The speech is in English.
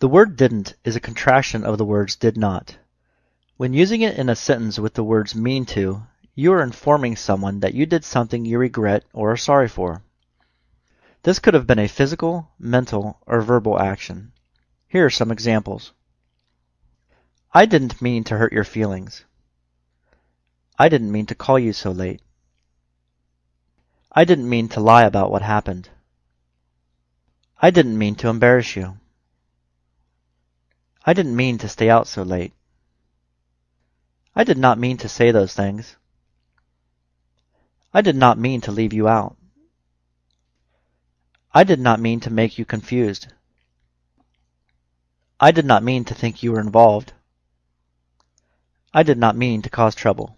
The word didn't is a contraction of the words did not. When using it in a sentence with the words mean to, you are informing someone that you did something you regret or are sorry for. This could have been a physical, mental, or verbal action. Here are some examples. I didn't mean to hurt your feelings. I didn't mean to call you so late. I didn't mean to lie about what happened. I didn't mean to embarrass you. I didn't mean to stay out so late. I did not mean to say those things. I did not mean to leave you out. I did not mean to make you confused. I did not mean to think you were involved. I did not mean to cause trouble.